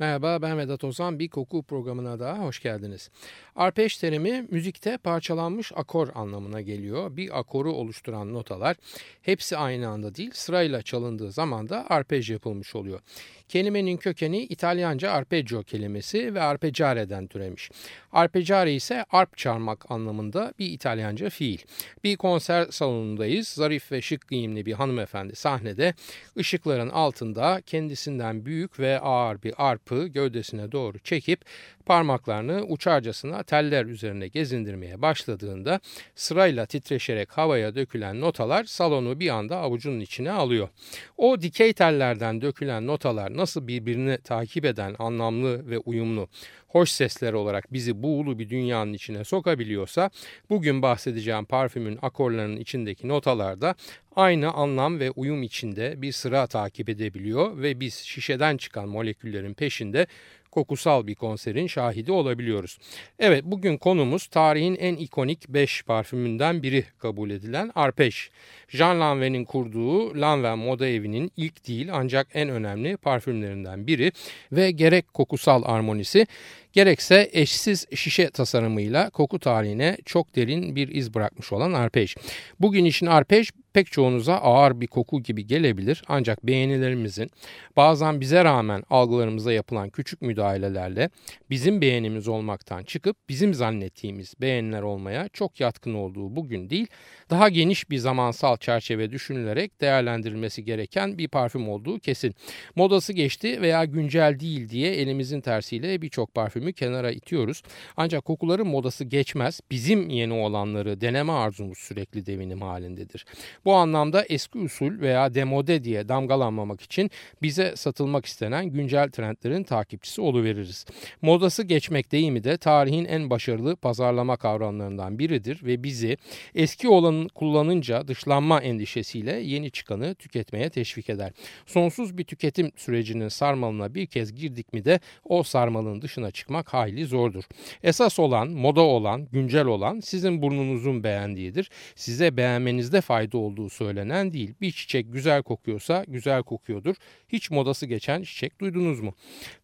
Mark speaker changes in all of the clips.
Speaker 1: Merhaba ben Vedat Ozan. Bir koku programına daha hoş geldiniz. Arpej terimi müzikte parçalanmış akor anlamına geliyor. Bir akoru oluşturan notalar hepsi aynı anda değil sırayla çalındığı zaman da arpej yapılmış oluyor. Kelimenin kökeni İtalyanca arpeggio kelimesi ve arpeggiare'den türemiş. Arpeggiare ise arp çarmak anlamında bir İtalyanca fiil. Bir konser salonundayız. Zarif ve şık giyimli bir hanımefendi sahnede ışıkların altında kendisinden büyük ve ağır bir arpı gövdesine doğru çekip parmaklarını uçarcasına teller üzerine gezindirmeye başladığında sırayla titreşerek havaya dökülen notalar salonu bir anda avucunun içine alıyor. O dikey tellerden dökülen notalar nasıl birbirini takip eden anlamlı ve uyumlu hoş sesler olarak bizi buğulu bir dünyanın içine sokabiliyorsa bugün bahsedeceğim parfümün akorlarının içindeki notalarda aynı anlam ve uyum içinde bir sıra takip edebiliyor ve biz şişeden çıkan moleküllerin peşinde kokusal bir konserin şahidi olabiliyoruz. Evet bugün konumuz tarihin en ikonik 5 parfümünden biri kabul edilen Arpej. Jean Lanvin'in kurduğu Lanvin Moda Evi'nin ilk değil ancak en önemli parfümlerinden biri ve gerek kokusal armonisi gerekse eşsiz şişe tasarımıyla koku tarihine çok derin bir iz bırakmış olan arpej. Bugün için arpej pek çoğunuza ağır bir koku gibi gelebilir ancak beğenilerimizin bazen bize rağmen algılarımıza yapılan küçük müdahalelerle bizim beğenimiz olmaktan çıkıp bizim zannettiğimiz beğeniler olmaya çok yatkın olduğu bugün değil daha geniş bir zamansal çerçeve düşünülerek değerlendirilmesi gereken bir parfüm olduğu kesin. Modası geçti veya güncel değil diye elimizin tersiyle birçok parfümü kenara itiyoruz. Ancak kokuların modası geçmez. Bizim yeni olanları deneme arzumuz sürekli devinim halindedir. Bu anlamda eski usul veya demode diye damgalanmamak için bize satılmak istenen güncel trendlerin takipçisi oluveririz. Modası geçmek deyimi de tarihin en başarılı pazarlama kavramlarından biridir ve bizi eski olanın kullanınca dışlanma endişesiyle yeni çıkanı tüketmeye teşvik eder. Sonsuz bir tüketim sürecinin sarmalına bir kez girdik mi de o sarmalın dışına çıkmak hayli zordur. Esas olan, moda olan, güncel olan sizin burnunuzun beğendiğidir. Size beğenmenizde fayda olduğu söylenen değil. Bir çiçek güzel kokuyorsa güzel kokuyordur. Hiç modası geçen çiçek duydunuz mu?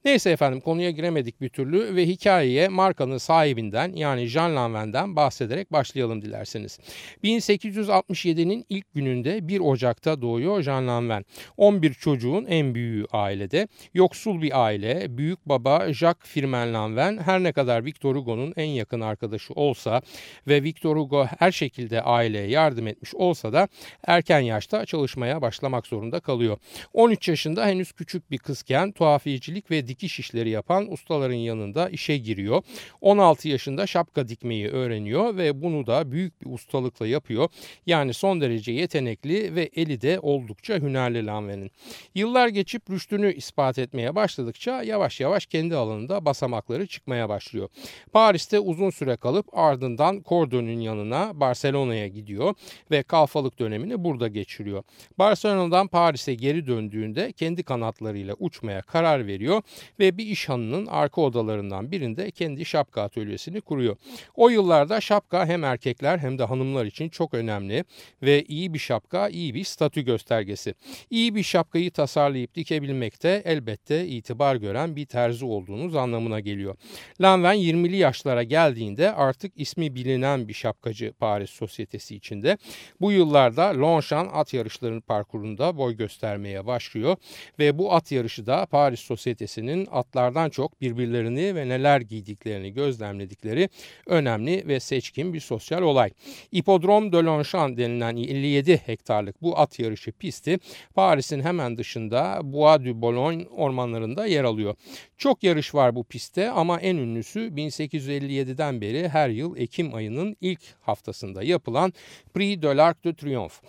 Speaker 1: Neyse efendim konuya giremedik bir türlü ve hikayeye markanın sahibinden yani Jean Lanvin'den bahsederek başlayalım dilerseniz. 1867'nin ilk gününde 1 Ocak'ta doğuyor Jean Lanvin. 11 çocuğun en büyüğü ailede. Yoksul bir aile. Büyük baba Jacques Firmin Lanvin her ne kadar Victor Hugo'nun en yakın arkadaşı olsa ve Victor Hugo her şekilde aileye yardım etmiş olsa da erken yaşta çalışmaya başlamak zorunda kalıyor. 13 yaşında henüz küçük bir kızken tuhafiyecilik ve dikiş işleri yapan ustaların yanında işe giriyor. 16 yaşında şapka dikmeyi öğreniyor ve bunu da büyük bir ustalıkla yapıyor. Yani son derece yetenekli ve eli de oldukça hünerli Lanvin'in. Yıllar geçip rüştünü ispat etmeye başladıkça yavaş yavaş kendi alanında basamakları çıkmaya başlıyor. Paris'te uzun süre kalıp ardından Cordon'un yanına Barcelona'ya gidiyor ve kalfalık dönemini burada geçiriyor. Barcelona'dan Paris'e geri döndüğünde kendi kanatlarıyla uçmaya karar veriyor ve bir iş hanının arka odalarından birinde kendi şapka atölyesini kuruyor. O yıllarda şapka hem erkekler hem de hanımlar için çok önemli ve iyi bir şapka iyi bir statü göstergesi. İyi bir şapkayı tasarlayıp dikebilmekte elbette itibar gören bir terzi olduğunuz anlamına geliyor. Lanvin 20'li yaşlara geldiğinde artık ismi bilinen bir şapkacı Paris sosyetesi içinde. Bu yıllarda Longchamp at yarışlarının parkurunda boy göstermeye başlıyor ve bu at yarışı da Paris sosyetesinin atlardan çok birbirlerini ve neler giydiklerini gözlemledikleri önemli ve seçkin bir sosyal olay. İpodrom de Longchamp denilen 57 hektarlık bu at yarışı pisti Paris'in hemen dışında Bois du Boulogne ormanlarında yer alıyor. Çok yarış var bu pistte ama en ünlüsü 1857'den beri her yıl Ekim ayının ilk haftasında yapılan Prix de l'Arc de Triomphe. auf.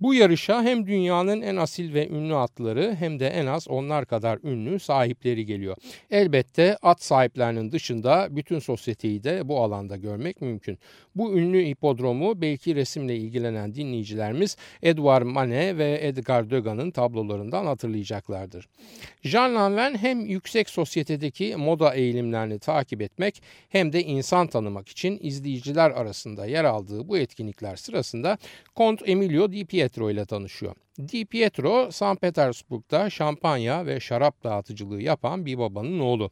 Speaker 1: Bu yarışa hem dünyanın en asil ve ünlü atları hem de en az onlar kadar ünlü sahipleri geliyor. Elbette at sahiplerinin dışında bütün sosyeteyi de bu alanda görmek mümkün. Bu ünlü hipodromu belki resimle ilgilenen dinleyicilerimiz Edouard Manet ve Edgar Degas'ın tablolarından hatırlayacaklardır. Jean Lanvin hem yüksek sosyetedeki moda eğilimlerini takip etmek hem de insan tanımak için izleyiciler arasında yer aldığı bu etkinlikler sırasında Kont Emilio Di Pietro ile tanışıyor. Di Pietro, St. Petersburg'da şampanya ve şarap dağıtıcılığı yapan bir babanın oğlu.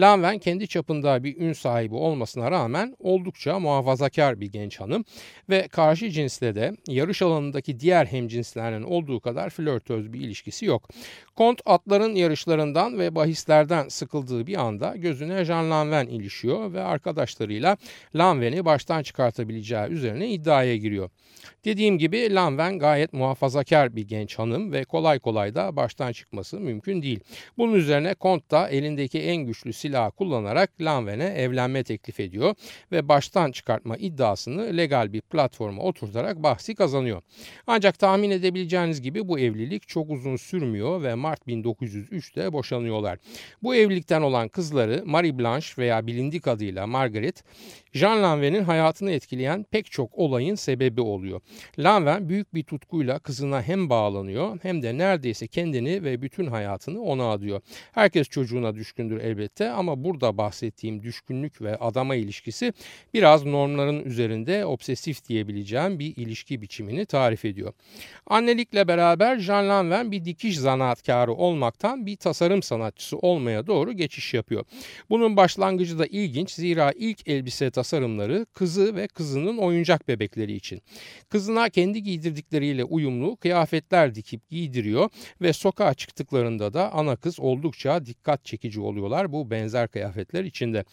Speaker 1: Lanven kendi çapında bir ün sahibi olmasına rağmen oldukça muhafazakar bir genç hanım ve karşı cinsle de yarış alanındaki diğer hemcinslerinin olduğu kadar flörtöz bir ilişkisi yok. Kont atların yarışlarından ve bahislerden sıkıldığı bir anda gözüne Jean Lanven ilişiyor ve arkadaşlarıyla Lanven'i baştan çıkartabileceği üzerine iddiaya giriyor. Dediğim gibi Lanven gayet muhafazakar bir genç hanım ve kolay kolay da baştan çıkması mümkün değil. Bunun üzerine Kont da elindeki en güçlü silahı kullanarak Lanven'e evlenme teklif ediyor ve baştan çıkartma iddiasını legal bir platforma oturtarak bahsi kazanıyor. Ancak tahmin edebileceğiniz gibi bu evlilik çok uzun sürmüyor ve Mart 1903'te boşanıyorlar. Bu evlilikten olan kızları Marie Blanche veya bilindik adıyla Margaret, Jean Lanvin'in hayatını etkileyen pek çok olayın sebebi oluyor. Lanvin büyük bir tutkuyla kızına hem bağlanıyor hem de neredeyse kendini ve bütün hayatını ona adıyor. Herkes çocuğuna düşkündür elbette ama burada bahsettiğim düşkünlük ve adama ilişkisi biraz normların üzerinde obsesif diyebileceğim bir ilişki biçimini tarif ediyor. Annelikle beraber Jean Lanvin bir dikiş zanaatkarı olmaktan bir tasarım sanatçısı olmaya doğru geçiş yapıyor. Bunun başlangıcı da ilginç zira ilk elbise tasarımları kızı ve kızının oyuncak bebekleri için. Kızına kendi giydirdikleriyle uyumlu kıyafetler dikip giydiriyor ve sokağa çıktıklarında da ana kız oldukça dikkat çekici oluyorlar bu benzer kıyafetler içinde.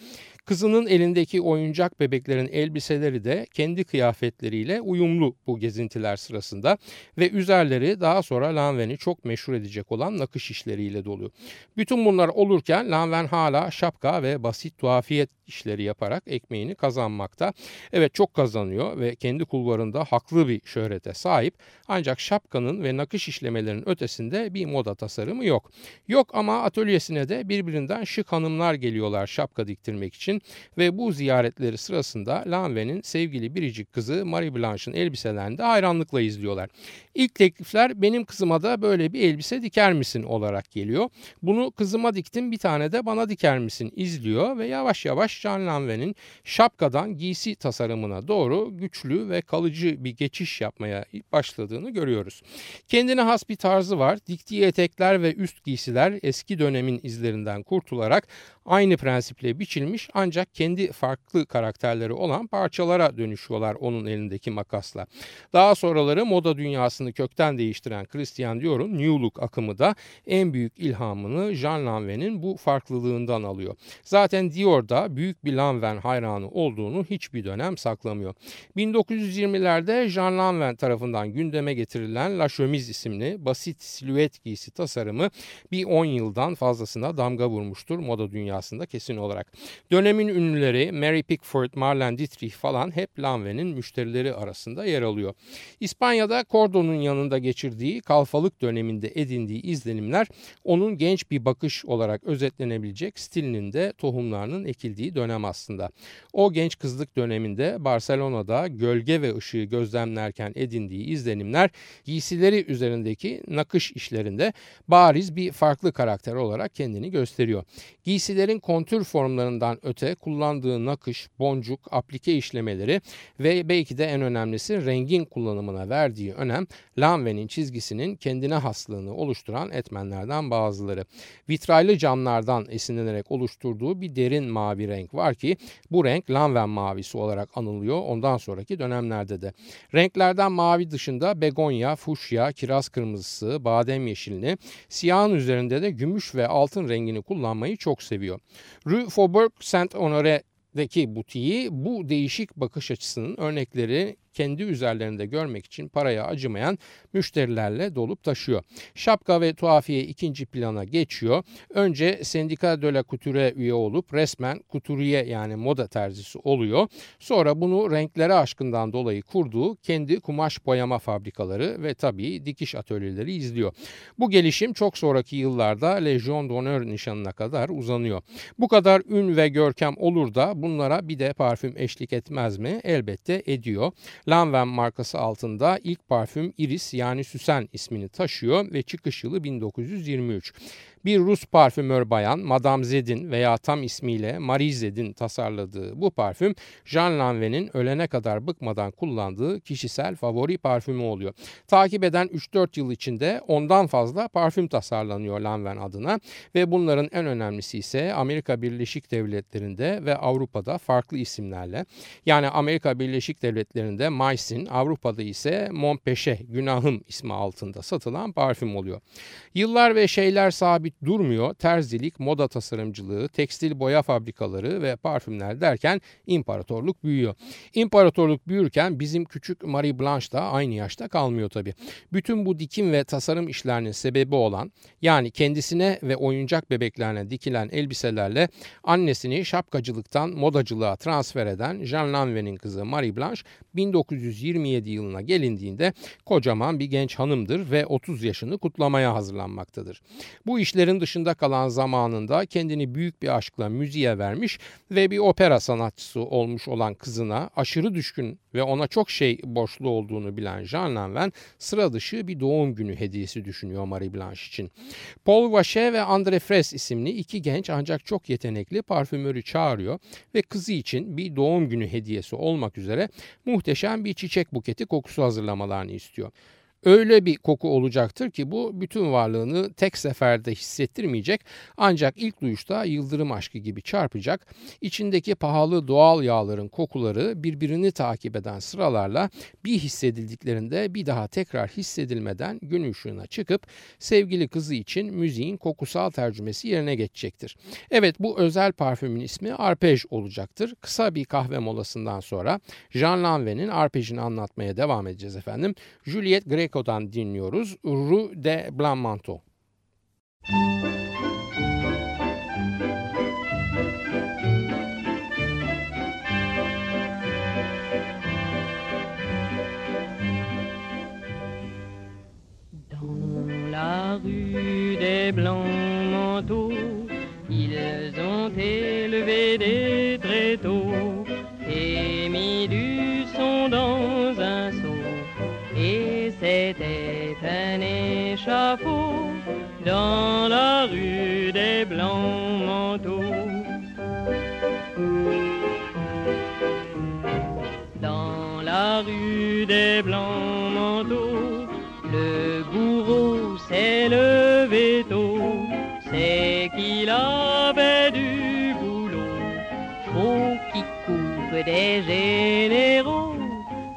Speaker 1: Kızının elindeki oyuncak bebeklerin elbiseleri de kendi kıyafetleriyle uyumlu bu gezintiler sırasında ve üzerleri daha sonra Lanven'i çok meşhur edecek olan nakış işleriyle doluyor. Bütün bunlar olurken Lanven hala şapka ve basit tuhafiyet işleri yaparak ekmeğini kazanmakta. Evet çok kazanıyor ve kendi kulvarında haklı bir şöhrete sahip ancak şapkanın ve nakış işlemelerinin ötesinde bir moda tasarımı yok. Yok ama atölyesine de birbirinden şık hanımlar geliyorlar şapka diktirmek için ve bu ziyaretleri sırasında Lanve'nin sevgili biricik kızı Marie Blanche'ın elbiselerini de hayranlıkla izliyorlar. İlk teklifler benim kızıma da böyle bir elbise diker misin olarak geliyor. Bunu kızıma diktim bir tane de bana diker misin izliyor ve yavaş yavaş Jean Lanve'nin şapkadan giysi tasarımına doğru güçlü ve kalıcı bir geçiş yapmaya başladığını görüyoruz. Kendine has bir tarzı var. Diktiği etekler ve üst giysiler eski dönemin izlerinden kurtularak aynı prensiple biçilmiş ancak kendi farklı karakterleri olan parçalara dönüşüyorlar onun elindeki makasla. Daha sonraları moda dünyasını kökten değiştiren Christian Dior'un New Look akımı da en büyük ilhamını Jean Lanvin'in bu farklılığından alıyor. Zaten Dior da büyük bir Lanvin hayranı olduğunu hiçbir dönem saklamıyor. 1920'lerde Jean Lanvin tarafından gündeme getirilen La Chemise isimli basit silüet giysi tasarımı bir 10 yıldan fazlasına damga vurmuştur moda dünyasında kesin olarak. Dönemin ünlüleri Mary Pickford, Marlene Dietrich falan hep Lanvin'in müşterileri arasında yer alıyor. İspanya'da Cordo'nun yanında geçirdiği kalfalık döneminde edindiği izlenimler onun genç bir bakış olarak özetlenebilecek stilinin de tohumlarının ekildiği dönem aslında. O genç kızlık döneminde Barcelona'da gölge ve ışığı gözlemlerken edindiği izlenimler giysileri üzerindeki nakış işlerinde bariz bir farklı karakter olarak kendini gösteriyor. Giysilerin kontür formlarından öte kullandığı nakış, boncuk, aplike işlemeleri ve belki de en önemlisi rengin kullanımına verdiği önem Lanvin'in çizgisinin kendine haslığını oluşturan etmenlerden bazıları. Vitraylı camlardan esinlenerek oluşturduğu bir derin mavi renk var ki bu renk Lanvin mavisi olarak anılıyor ondan sonraki dönemlerde de. Renklerden mavi dışında begonya, fuşya, kiraz kırmızısı, badem yeşilini, siyahın üzerinde de gümüş ve altın rengini kullanmayı çok seviyor. Rue Faubourg Saint-Honoré'deki butiği bu değişik bakış açısının örnekleri kendi üzerlerinde görmek için paraya acımayan müşterilerle dolup taşıyor. Şapka ve tuhafiye ikinci plana geçiyor. Önce Sendika de la Couture üye olup resmen kuturiye yani moda terzisi oluyor. Sonra bunu renklere aşkından dolayı kurduğu kendi kumaş boyama fabrikaları ve tabii dikiş atölyeleri izliyor. Bu gelişim çok sonraki yıllarda Legion d'Honneur nişanına kadar uzanıyor. Bu kadar ün ve görkem olur da bunlara bir de parfüm eşlik etmez mi? Elbette ediyor. Lanvin markası altında ilk parfüm Iris yani Süsen ismini taşıyor ve çıkış yılı 1923. Bir Rus parfümör bayan Madame Zed'in veya tam ismiyle Marie Zed'in tasarladığı bu parfüm Jean Lanvin'in ölene kadar bıkmadan kullandığı kişisel favori parfümü oluyor. Takip eden 3-4 yıl içinde ondan fazla parfüm tasarlanıyor Lanvin adına ve bunların en önemlisi ise Amerika Birleşik Devletleri'nde ve Avrupa'da farklı isimlerle. Yani Amerika Birleşik Devletleri'nde Maisin, Avrupa'da ise Monpeche, Günahım ismi altında satılan parfüm oluyor. Yıllar ve şeyler sabit durmuyor. Terzilik, moda tasarımcılığı, tekstil boya fabrikaları ve parfümler derken imparatorluk büyüyor. İmparatorluk büyürken bizim küçük Marie Blanche da aynı yaşta kalmıyor tabii. Bütün bu dikim ve tasarım işlerinin sebebi olan yani kendisine ve oyuncak bebeklerine dikilen elbiselerle annesini şapkacılıktan modacılığa transfer eden Jean Lanvin'in kızı Marie Blanche 1927 yılına gelindiğinde kocaman bir genç hanımdır ve 30 yaşını kutlamaya hazırlanmaktadır. Bu işlerin dışında kalan zamanında kendini büyük bir aşkla müziğe vermiş ve bir opera sanatçısı olmuş olan kızına aşırı düşkün ve ona çok şey borçlu olduğunu bilen Jean Lanvin sıra dışı bir doğum günü hediyesi düşünüyor Marie Blanche için. Paul Vacher ve André Fres isimli iki genç ancak çok yetenekli parfümörü çağırıyor ve kızı için bir doğum günü hediyesi olmak üzere muhteşem bir çiçek buketi kokusu hazırlamalarını istiyor. Öyle bir koku olacaktır ki bu bütün varlığını tek seferde hissettirmeyecek ancak ilk duyuşta yıldırım aşkı gibi çarpacak. İçindeki pahalı doğal yağların kokuları birbirini takip eden sıralarla bir hissedildiklerinde bir daha tekrar hissedilmeden gün ışığına çıkıp sevgili kızı için müziğin kokusal tercümesi yerine geçecektir. Evet bu özel parfümün ismi Arpej olacaktır. Kısa bir kahve molasından sonra Jean Lanvin'in Arpej'ini anlatmaya devam edeceğiz efendim. Juliette Greco Mexico'dan dinliyoruz. Rue de Blanc
Speaker 2: Dans la rue des Blancs des blancs manteaux, le bourreau s'est levé tôt, c'est qu'il avait du boulot. Faut qu'il coupe des généraux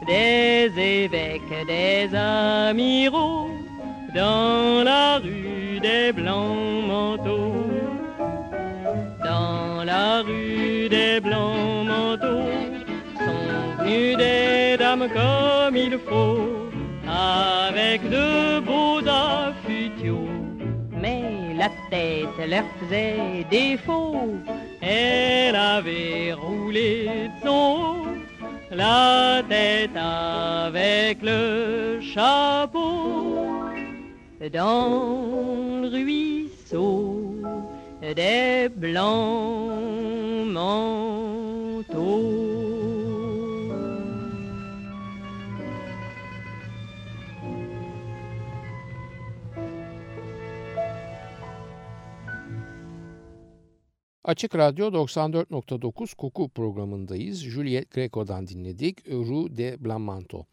Speaker 2: des évêques, des amiraux, dans la rue des blancs manteaux. Dans la rue des blancs comme il faut, avec de beaux affutiaux. Mais la tête leur faisait défaut, elle avait roulé de son la tête avec le chapeau dans le ruisseau des blancs manteaux.
Speaker 1: Açık Radyo 94.9 Koku programındayız. Juliet Greco'dan dinledik. Rue de Blamanto.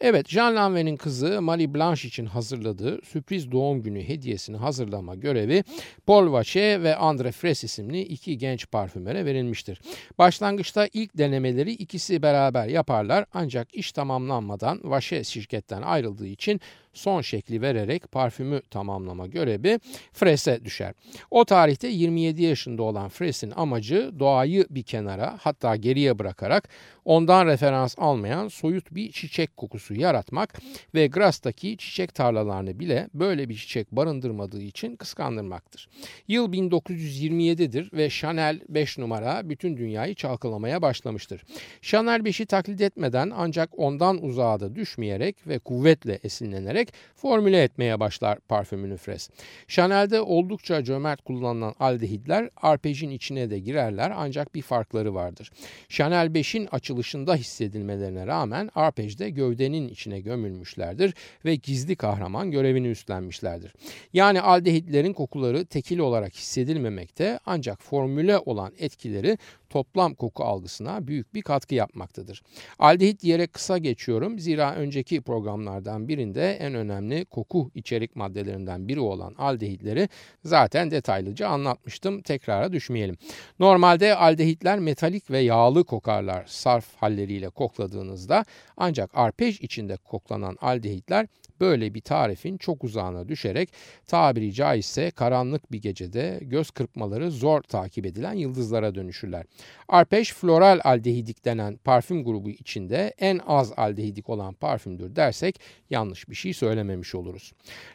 Speaker 1: Evet, Jean Lanvin'in kızı Marie Blanche için hazırladığı sürpriz doğum günü hediyesini hazırlama görevi Paul Vacher ve André Fres isimli iki genç parfümere verilmiştir. Başlangıçta ilk denemeleri ikisi beraber yaparlar ancak iş tamamlanmadan Vacher şirketten ayrıldığı için son şekli vererek parfümü tamamlama görevi Fres'e düşer. O tarihte 27 yaşında olan Fres'in amacı doğayı bir kenara hatta geriye bırakarak ondan referans almayan soyut bir çiçek kokusu yaratmak ve Gras'taki çiçek tarlalarını bile böyle bir çiçek barındırmadığı için kıskandırmaktır. Yıl 1927'dir ve Chanel 5 numara bütün dünyayı çalkalamaya başlamıştır. Chanel 5'i taklit etmeden ancak ondan uzağa da düşmeyerek ve kuvvetle esinlenerek dökerek formüle etmeye başlar parfümünü Fres. Chanel'de oldukça cömert kullanılan aldehidler arpejin içine de girerler ancak bir farkları vardır. Chanel 5'in açılışında hissedilmelerine rağmen arpejde gövdenin içine gömülmüşlerdir ve gizli kahraman görevini üstlenmişlerdir. Yani aldehidlerin kokuları tekil olarak hissedilmemekte ancak formüle olan etkileri toplam koku algısına büyük bir katkı yapmaktadır. Aldehit diyerek kısa geçiyorum zira önceki programlardan birinde en önemli koku içerik maddelerinden biri olan aldehitleri zaten detaylıca anlatmıştım. Tekrara düşmeyelim. Normalde aldehitler metalik ve yağlı kokarlar sarf halleriyle kokladığınızda ancak arpej içinde koklanan aldehitler böyle bir tarifin çok uzağına düşerek tabiri caizse karanlık bir gecede göz kırpmaları zor takip edilen yıldızlara dönüşürler. Arpej floral aldehidik denen parfüm grubu içinde en az aldehidik olan parfümdür dersek yanlış bir şey söylememiş oluruz.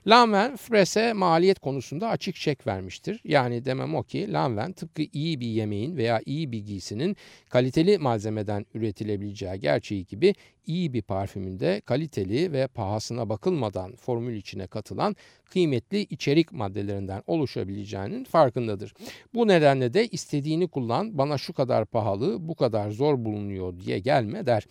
Speaker 1: Lanvin Frese maliyet konusunda açık çek vermiştir. Yani demem o ki Lanvin tıpkı iyi bir yemeğin veya iyi bir giysinin kaliteli malzemeden üretilebileceği gerçeği gibi iyi bir parfümünde kaliteli ve pahasına bakılmadan formül içine katılan kıymetli içerik maddelerinden oluşabileceğinin farkındadır. Bu nedenle de istediğini kullan bana şu kadar pahalı bu kadar zor bulunuyor diye gelme der.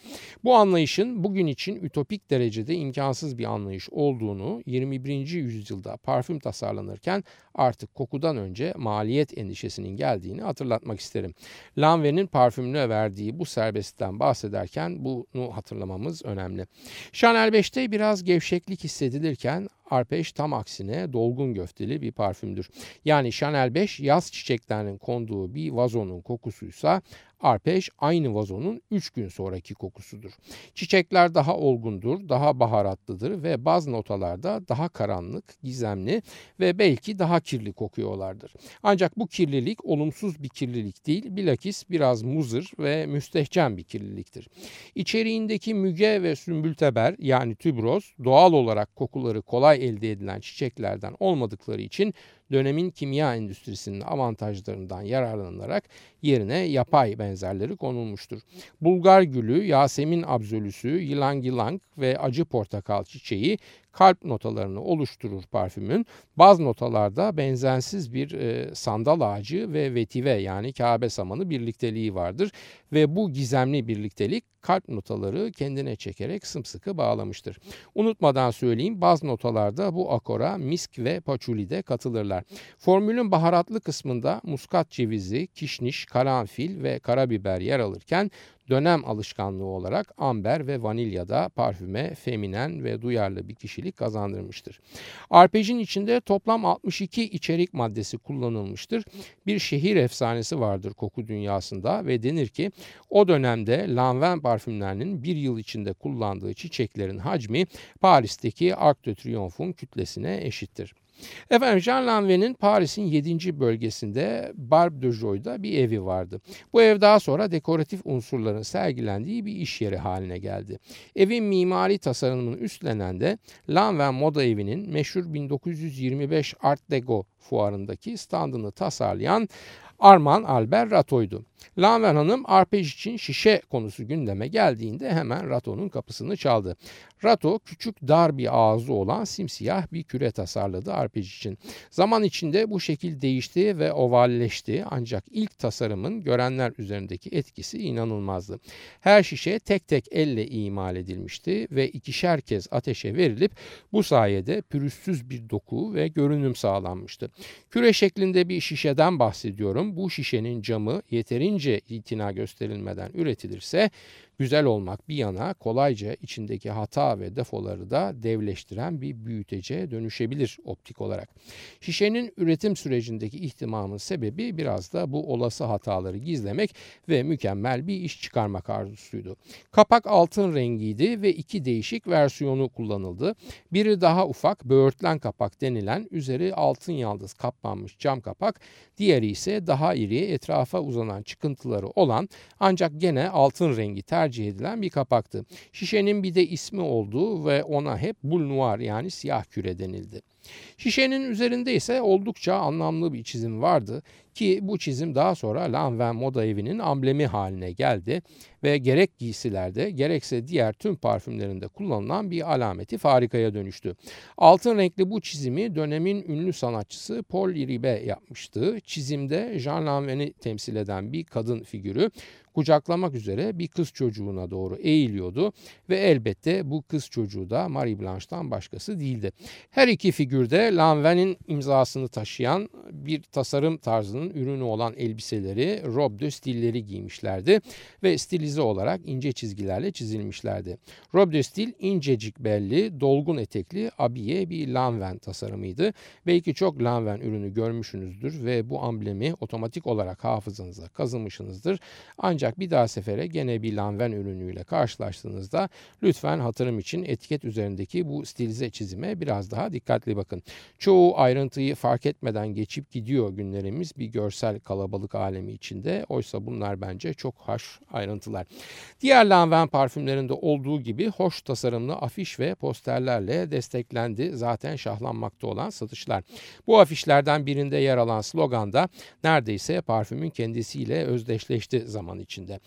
Speaker 1: Bu anlayışın bugün için ütopik derecede imkansız bir anlayış olduğunu 21. yüzyılda parfüm tasarlanırken artık kokudan önce maliyet endişesinin geldiğini hatırlatmak isterim. Lanvin'in parfümüne verdiği bu serbestten bahsederken bunu hatırlamamız önemli. Chanel 5'te biraz gevşeklik hissedilirken Arpej tam aksine dolgun göfteli bir parfümdür. Yani Chanel 5 yaz çiçeklerinin konduğu bir vazonun kokusuysa Arpej aynı vazonun 3 gün sonraki kokusudur. Çiçekler daha olgundur, daha baharatlıdır ve bazı notalarda daha karanlık, gizemli ve belki daha kirli kokuyorlardır. Ancak bu kirlilik olumsuz bir kirlilik değil, bilakis biraz muzır ve müstehcen bir kirliliktir. İçeriğindeki müge ve sümbülteber yani tübroz doğal olarak kokuları kolay elde edilen çiçeklerden olmadıkları için dönemin kimya endüstrisinin avantajlarından yararlanarak yerine yapay benzerleri konulmuştur. Bulgar gülü, Yasemin absolüsü, yılang yılang ve acı portakal çiçeği kalp notalarını oluşturur parfümün. Bazı notalarda benzersiz bir e, sandal ağacı ve vetive yani Kabe samanı birlikteliği vardır ve bu gizemli birliktelik kalp notaları kendine çekerek sımsıkı bağlamıştır. Unutmadan söyleyeyim bazı notalarda bu akora misk ve paçuli de katılırlar. Formülün baharatlı kısmında muskat cevizi, kişniş, karanfil ve karabiber yer alırken dönem alışkanlığı olarak amber ve vanilyada parfüme feminen ve duyarlı bir kişilik kazandırmıştır. Arpejin içinde toplam 62 içerik maddesi kullanılmıştır. Bir şehir efsanesi vardır koku dünyasında ve denir ki o dönemde Lanvin parfümlerinin bir yıl içinde kullandığı çiçeklerin hacmi Paris'teki Arc de Triomphe'un kütlesine eşittir. Efendim Jean Lanvin'in Paris'in 7. bölgesinde Barbe de Joy'da bir evi vardı. Bu ev daha sonra dekoratif unsurların sergilendiği bir iş yeri haline geldi. Evin mimari tasarımını üstlenen de Lanvin Moda Evi'nin meşhur 1925 Art Deco fuarındaki standını tasarlayan Arman Albert Rato'ydu. Lanver Hanım arpej için şişe konusu gündeme geldiğinde hemen Rato'nun kapısını çaldı. Rato küçük dar bir ağzı olan simsiyah bir küre tasarladı arpej için. Zaman içinde bu şekil değişti ve ovalleşti ancak ilk tasarımın görenler üzerindeki etkisi inanılmazdı. Her şişe tek tek elle imal edilmişti ve ikişer kez ateşe verilip bu sayede pürüzsüz bir doku ve görünüm sağlanmıştı. Küre şeklinde bir şişeden bahsediyorum. Bu şişenin camı yeterince itina gösterilmeden üretilirse güzel olmak bir yana kolayca içindeki hata ve defoları da devleştiren bir büyütece dönüşebilir optik olarak. Şişenin üretim sürecindeki ihtimamın sebebi biraz da bu olası hataları gizlemek ve mükemmel bir iş çıkarmak arzusuydu. Kapak altın rengiydi ve iki değişik versiyonu kullanıldı. Biri daha ufak böğürtlen kapak denilen üzeri altın yaldız kaplanmış cam kapak, diğeri ise daha iri etrafa uzanan çıkıntıları olan ancak gene altın rengi tercih tercih edilen bir kapaktı. Şişenin bir de ismi olduğu ve ona hep bul noir yani siyah küre denildi. Şişenin üzerinde ise oldukça anlamlı bir çizim vardı ki bu çizim daha sonra Lanvin Moda Evi'nin amblemi haline geldi ve gerek giysilerde gerekse diğer tüm parfümlerinde kullanılan bir alameti farikaya dönüştü. Altın renkli bu çizimi dönemin ünlü sanatçısı Paul Ribe yapmıştı. Çizimde Jean Lanvin'i temsil eden bir kadın figürü kucaklamak üzere bir kız çocuğuna doğru eğiliyordu ve elbette bu kız çocuğu da Marie Blanche'tan başkası değildi. Her iki figürde Lanvin'in imzasını taşıyan bir tasarım tarzının ürünü olan elbiseleri, robe de stilleri giymişlerdi ve stilize olarak ince çizgilerle çizilmişlerdi. Robe de stil incecik belli, dolgun etekli abiye bir Lanvin tasarımıydı. Belki çok Lanvin ürünü görmüşsünüzdür ve bu amblemi otomatik olarak hafızanıza kazımışsınızdır. Ancak ancak bir daha sefere gene bir Lanvin ürünüyle karşılaştığınızda lütfen hatırım için etiket üzerindeki bu stilize çizime biraz daha dikkatli bakın. Çoğu ayrıntıyı fark etmeden geçip gidiyor günlerimiz bir görsel kalabalık alemi içinde. Oysa bunlar bence çok hoş ayrıntılar. Diğer Lanvin parfümlerinde olduğu gibi hoş tasarımlı afiş ve posterlerle desteklendi zaten şahlanmakta olan satışlar. Bu afişlerden birinde yer alan sloganda neredeyse parfümün kendisiyle özdeşleşti zaman için içinde.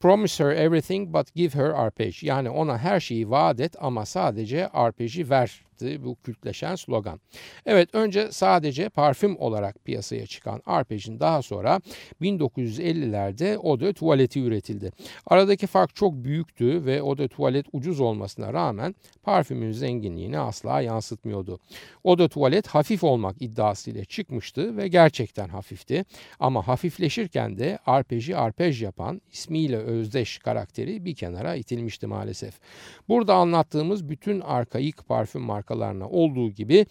Speaker 1: Promise her everything but give her arpej. Yani ona her şeyi vaat et ama sadece arpeji ver yaptığı bu kültleşen slogan. Evet önce sadece parfüm olarak piyasaya çıkan Arpej'in daha sonra 1950'lerde Eau de tuvaleti üretildi. Aradaki fark çok büyüktü ve Eau de tuvalet ucuz olmasına rağmen parfümün zenginliğini asla yansıtmıyordu. Eau de tuvalet hafif olmak iddiasıyla çıkmıştı ve gerçekten hafifti. Ama hafifleşirken de arpeji arpej yapan ismiyle özdeş karakteri bir kenara itilmişti maalesef. Burada anlattığımız bütün arkaik parfüm markaları markalarına olduğu gibi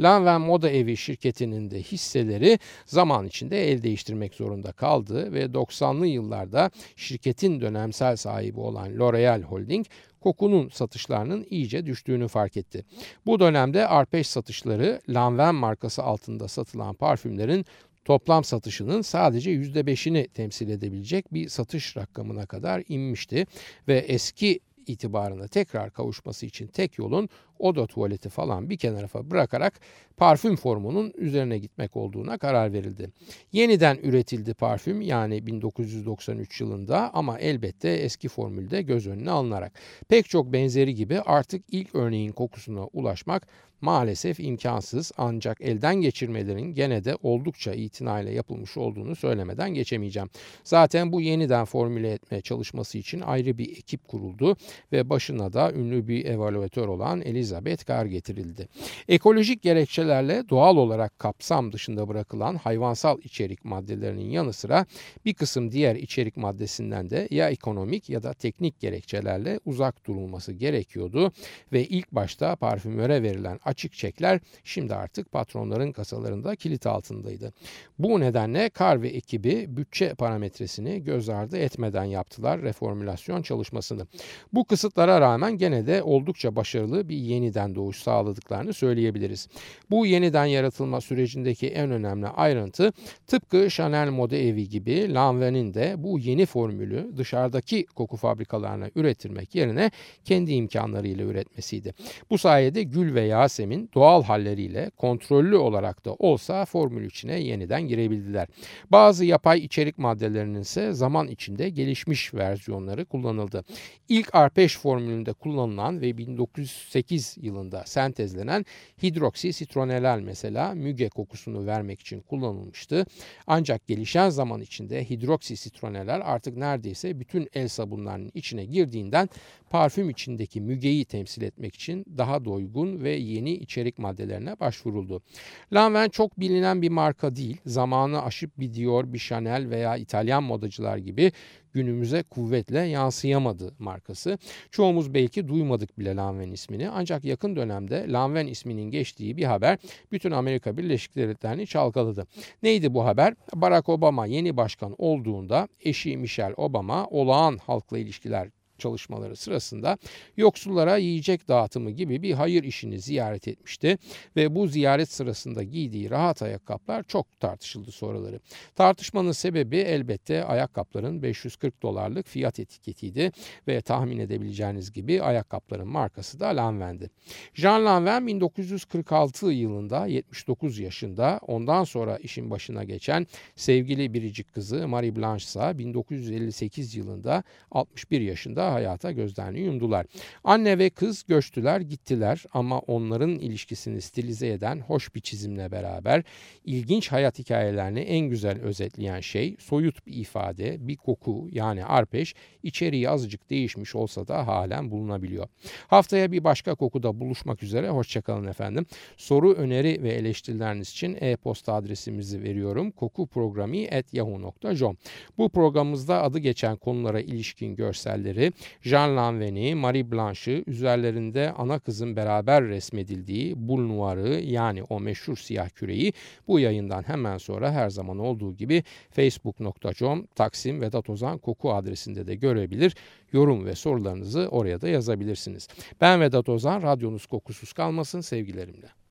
Speaker 1: Lanvin Moda Evi şirketinin de hisseleri zaman içinde el değiştirmek zorunda kaldı ve 90'lı yıllarda şirketin dönemsel sahibi olan L'Oreal Holding kokunun satışlarının iyice düştüğünü fark etti. Bu dönemde Arpeş satışları Lanvin markası altında satılan parfümlerin toplam satışının sadece %5'ini temsil edebilecek bir satış rakamına kadar inmişti ve eski itibarına tekrar kavuşması için tek yolun oda tuvaleti falan bir kenara bırakarak parfüm formunun üzerine gitmek olduğuna karar verildi. Yeniden üretildi parfüm yani 1993 yılında ama elbette eski formülde göz önüne alınarak. Pek çok benzeri gibi artık ilk örneğin kokusuna ulaşmak maalesef imkansız ancak elden geçirmelerin gene de oldukça itinayla yapılmış olduğunu söylemeden geçemeyeceğim. Zaten bu yeniden formüle etme çalışması için ayrı bir ekip kuruldu ve başına da ünlü bir evaluatör olan Elizabeth Gar getirildi. Ekolojik gerekçelerle doğal olarak kapsam dışında bırakılan hayvansal içerik maddelerinin yanı sıra bir kısım diğer içerik maddesinden de ya ekonomik ya da teknik gerekçelerle uzak durulması gerekiyordu ve ilk başta parfümöre verilen açık çekler şimdi artık patronların kasalarında kilit altındaydı. Bu nedenle Kar ve ekibi bütçe parametresini göz ardı etmeden yaptılar reformülasyon çalışmasını. Bu kısıtlara rağmen gene de oldukça başarılı bir yeniden doğuş sağladıklarını söyleyebiliriz. Bu yeniden yaratılma sürecindeki en önemli ayrıntı tıpkı Chanel Moda Evi gibi Lanvin'in de bu yeni formülü dışarıdaki koku fabrikalarına üretilmek yerine kendi imkanlarıyla üretmesiydi. Bu sayede gül ve yağ sistemin doğal halleriyle kontrollü olarak da olsa formül içine yeniden girebildiler. Bazı yapay içerik maddelerinin ise zaman içinde gelişmiş versiyonları kullanıldı. İlk arpej formülünde kullanılan ve 1908 yılında sentezlenen hidroksi sitronelal mesela müge kokusunu vermek için kullanılmıştı. Ancak gelişen zaman içinde hidroksi sitronelal artık neredeyse bütün el sabunlarının içine girdiğinden parfüm içindeki mügeyi temsil etmek için daha doygun ve yeni içerik maddelerine başvuruldu. Lanvin çok bilinen bir marka değil. Zamanı aşıp bir Dior, bir Chanel veya İtalyan modacılar gibi günümüze kuvvetle yansıyamadı markası. Çoğumuz belki duymadık bile Lanvin ismini ancak yakın dönemde Lanvin isminin geçtiği bir haber bütün Amerika Birleşik Devletleri'ni çalkaladı. Neydi bu haber? Barack Obama yeni başkan olduğunda eşi Michelle Obama olağan halkla ilişkiler çalışmaları sırasında yoksullara yiyecek dağıtımı gibi bir hayır işini ziyaret etmişti ve bu ziyaret sırasında giydiği rahat ayakkabılar çok tartışıldı sonraları. Tartışmanın sebebi elbette ayakkabıların 540 dolarlık fiyat etiketiydi ve tahmin edebileceğiniz gibi ayakkabıların markası da Lanvin'di. Jean Lanvin 1946 yılında 79 yaşında ondan sonra işin başına geçen sevgili biricik kızı Marie Blanche ise 1958 yılında 61 yaşında hayata gözlerini yumdular. Anne ve kız göçtüler gittiler ama onların ilişkisini stilize eden hoş bir çizimle beraber ilginç hayat hikayelerini en güzel özetleyen şey soyut bir ifade, bir koku yani arpeş içeriği azıcık değişmiş olsa da halen bulunabiliyor. Haftaya bir başka kokuda buluşmak üzere hoşçakalın efendim. Soru, öneri ve eleştirileriniz için e-posta adresimizi veriyorum. kokuprogrami.yahoo.com Bu programımızda adı geçen konulara ilişkin görselleri Jean Lanvin'i, Marie Blanche'ı üzerlerinde ana kızın beraber resmedildiği Bul Noir'ı yani o meşhur siyah küreyi bu yayından hemen sonra her zaman olduğu gibi facebook.com Taksim Vedat Ozan Koku adresinde de görebilir. Yorum ve sorularınızı oraya da yazabilirsiniz. Ben Vedat Ozan, radyonuz kokusuz kalmasın sevgilerimle.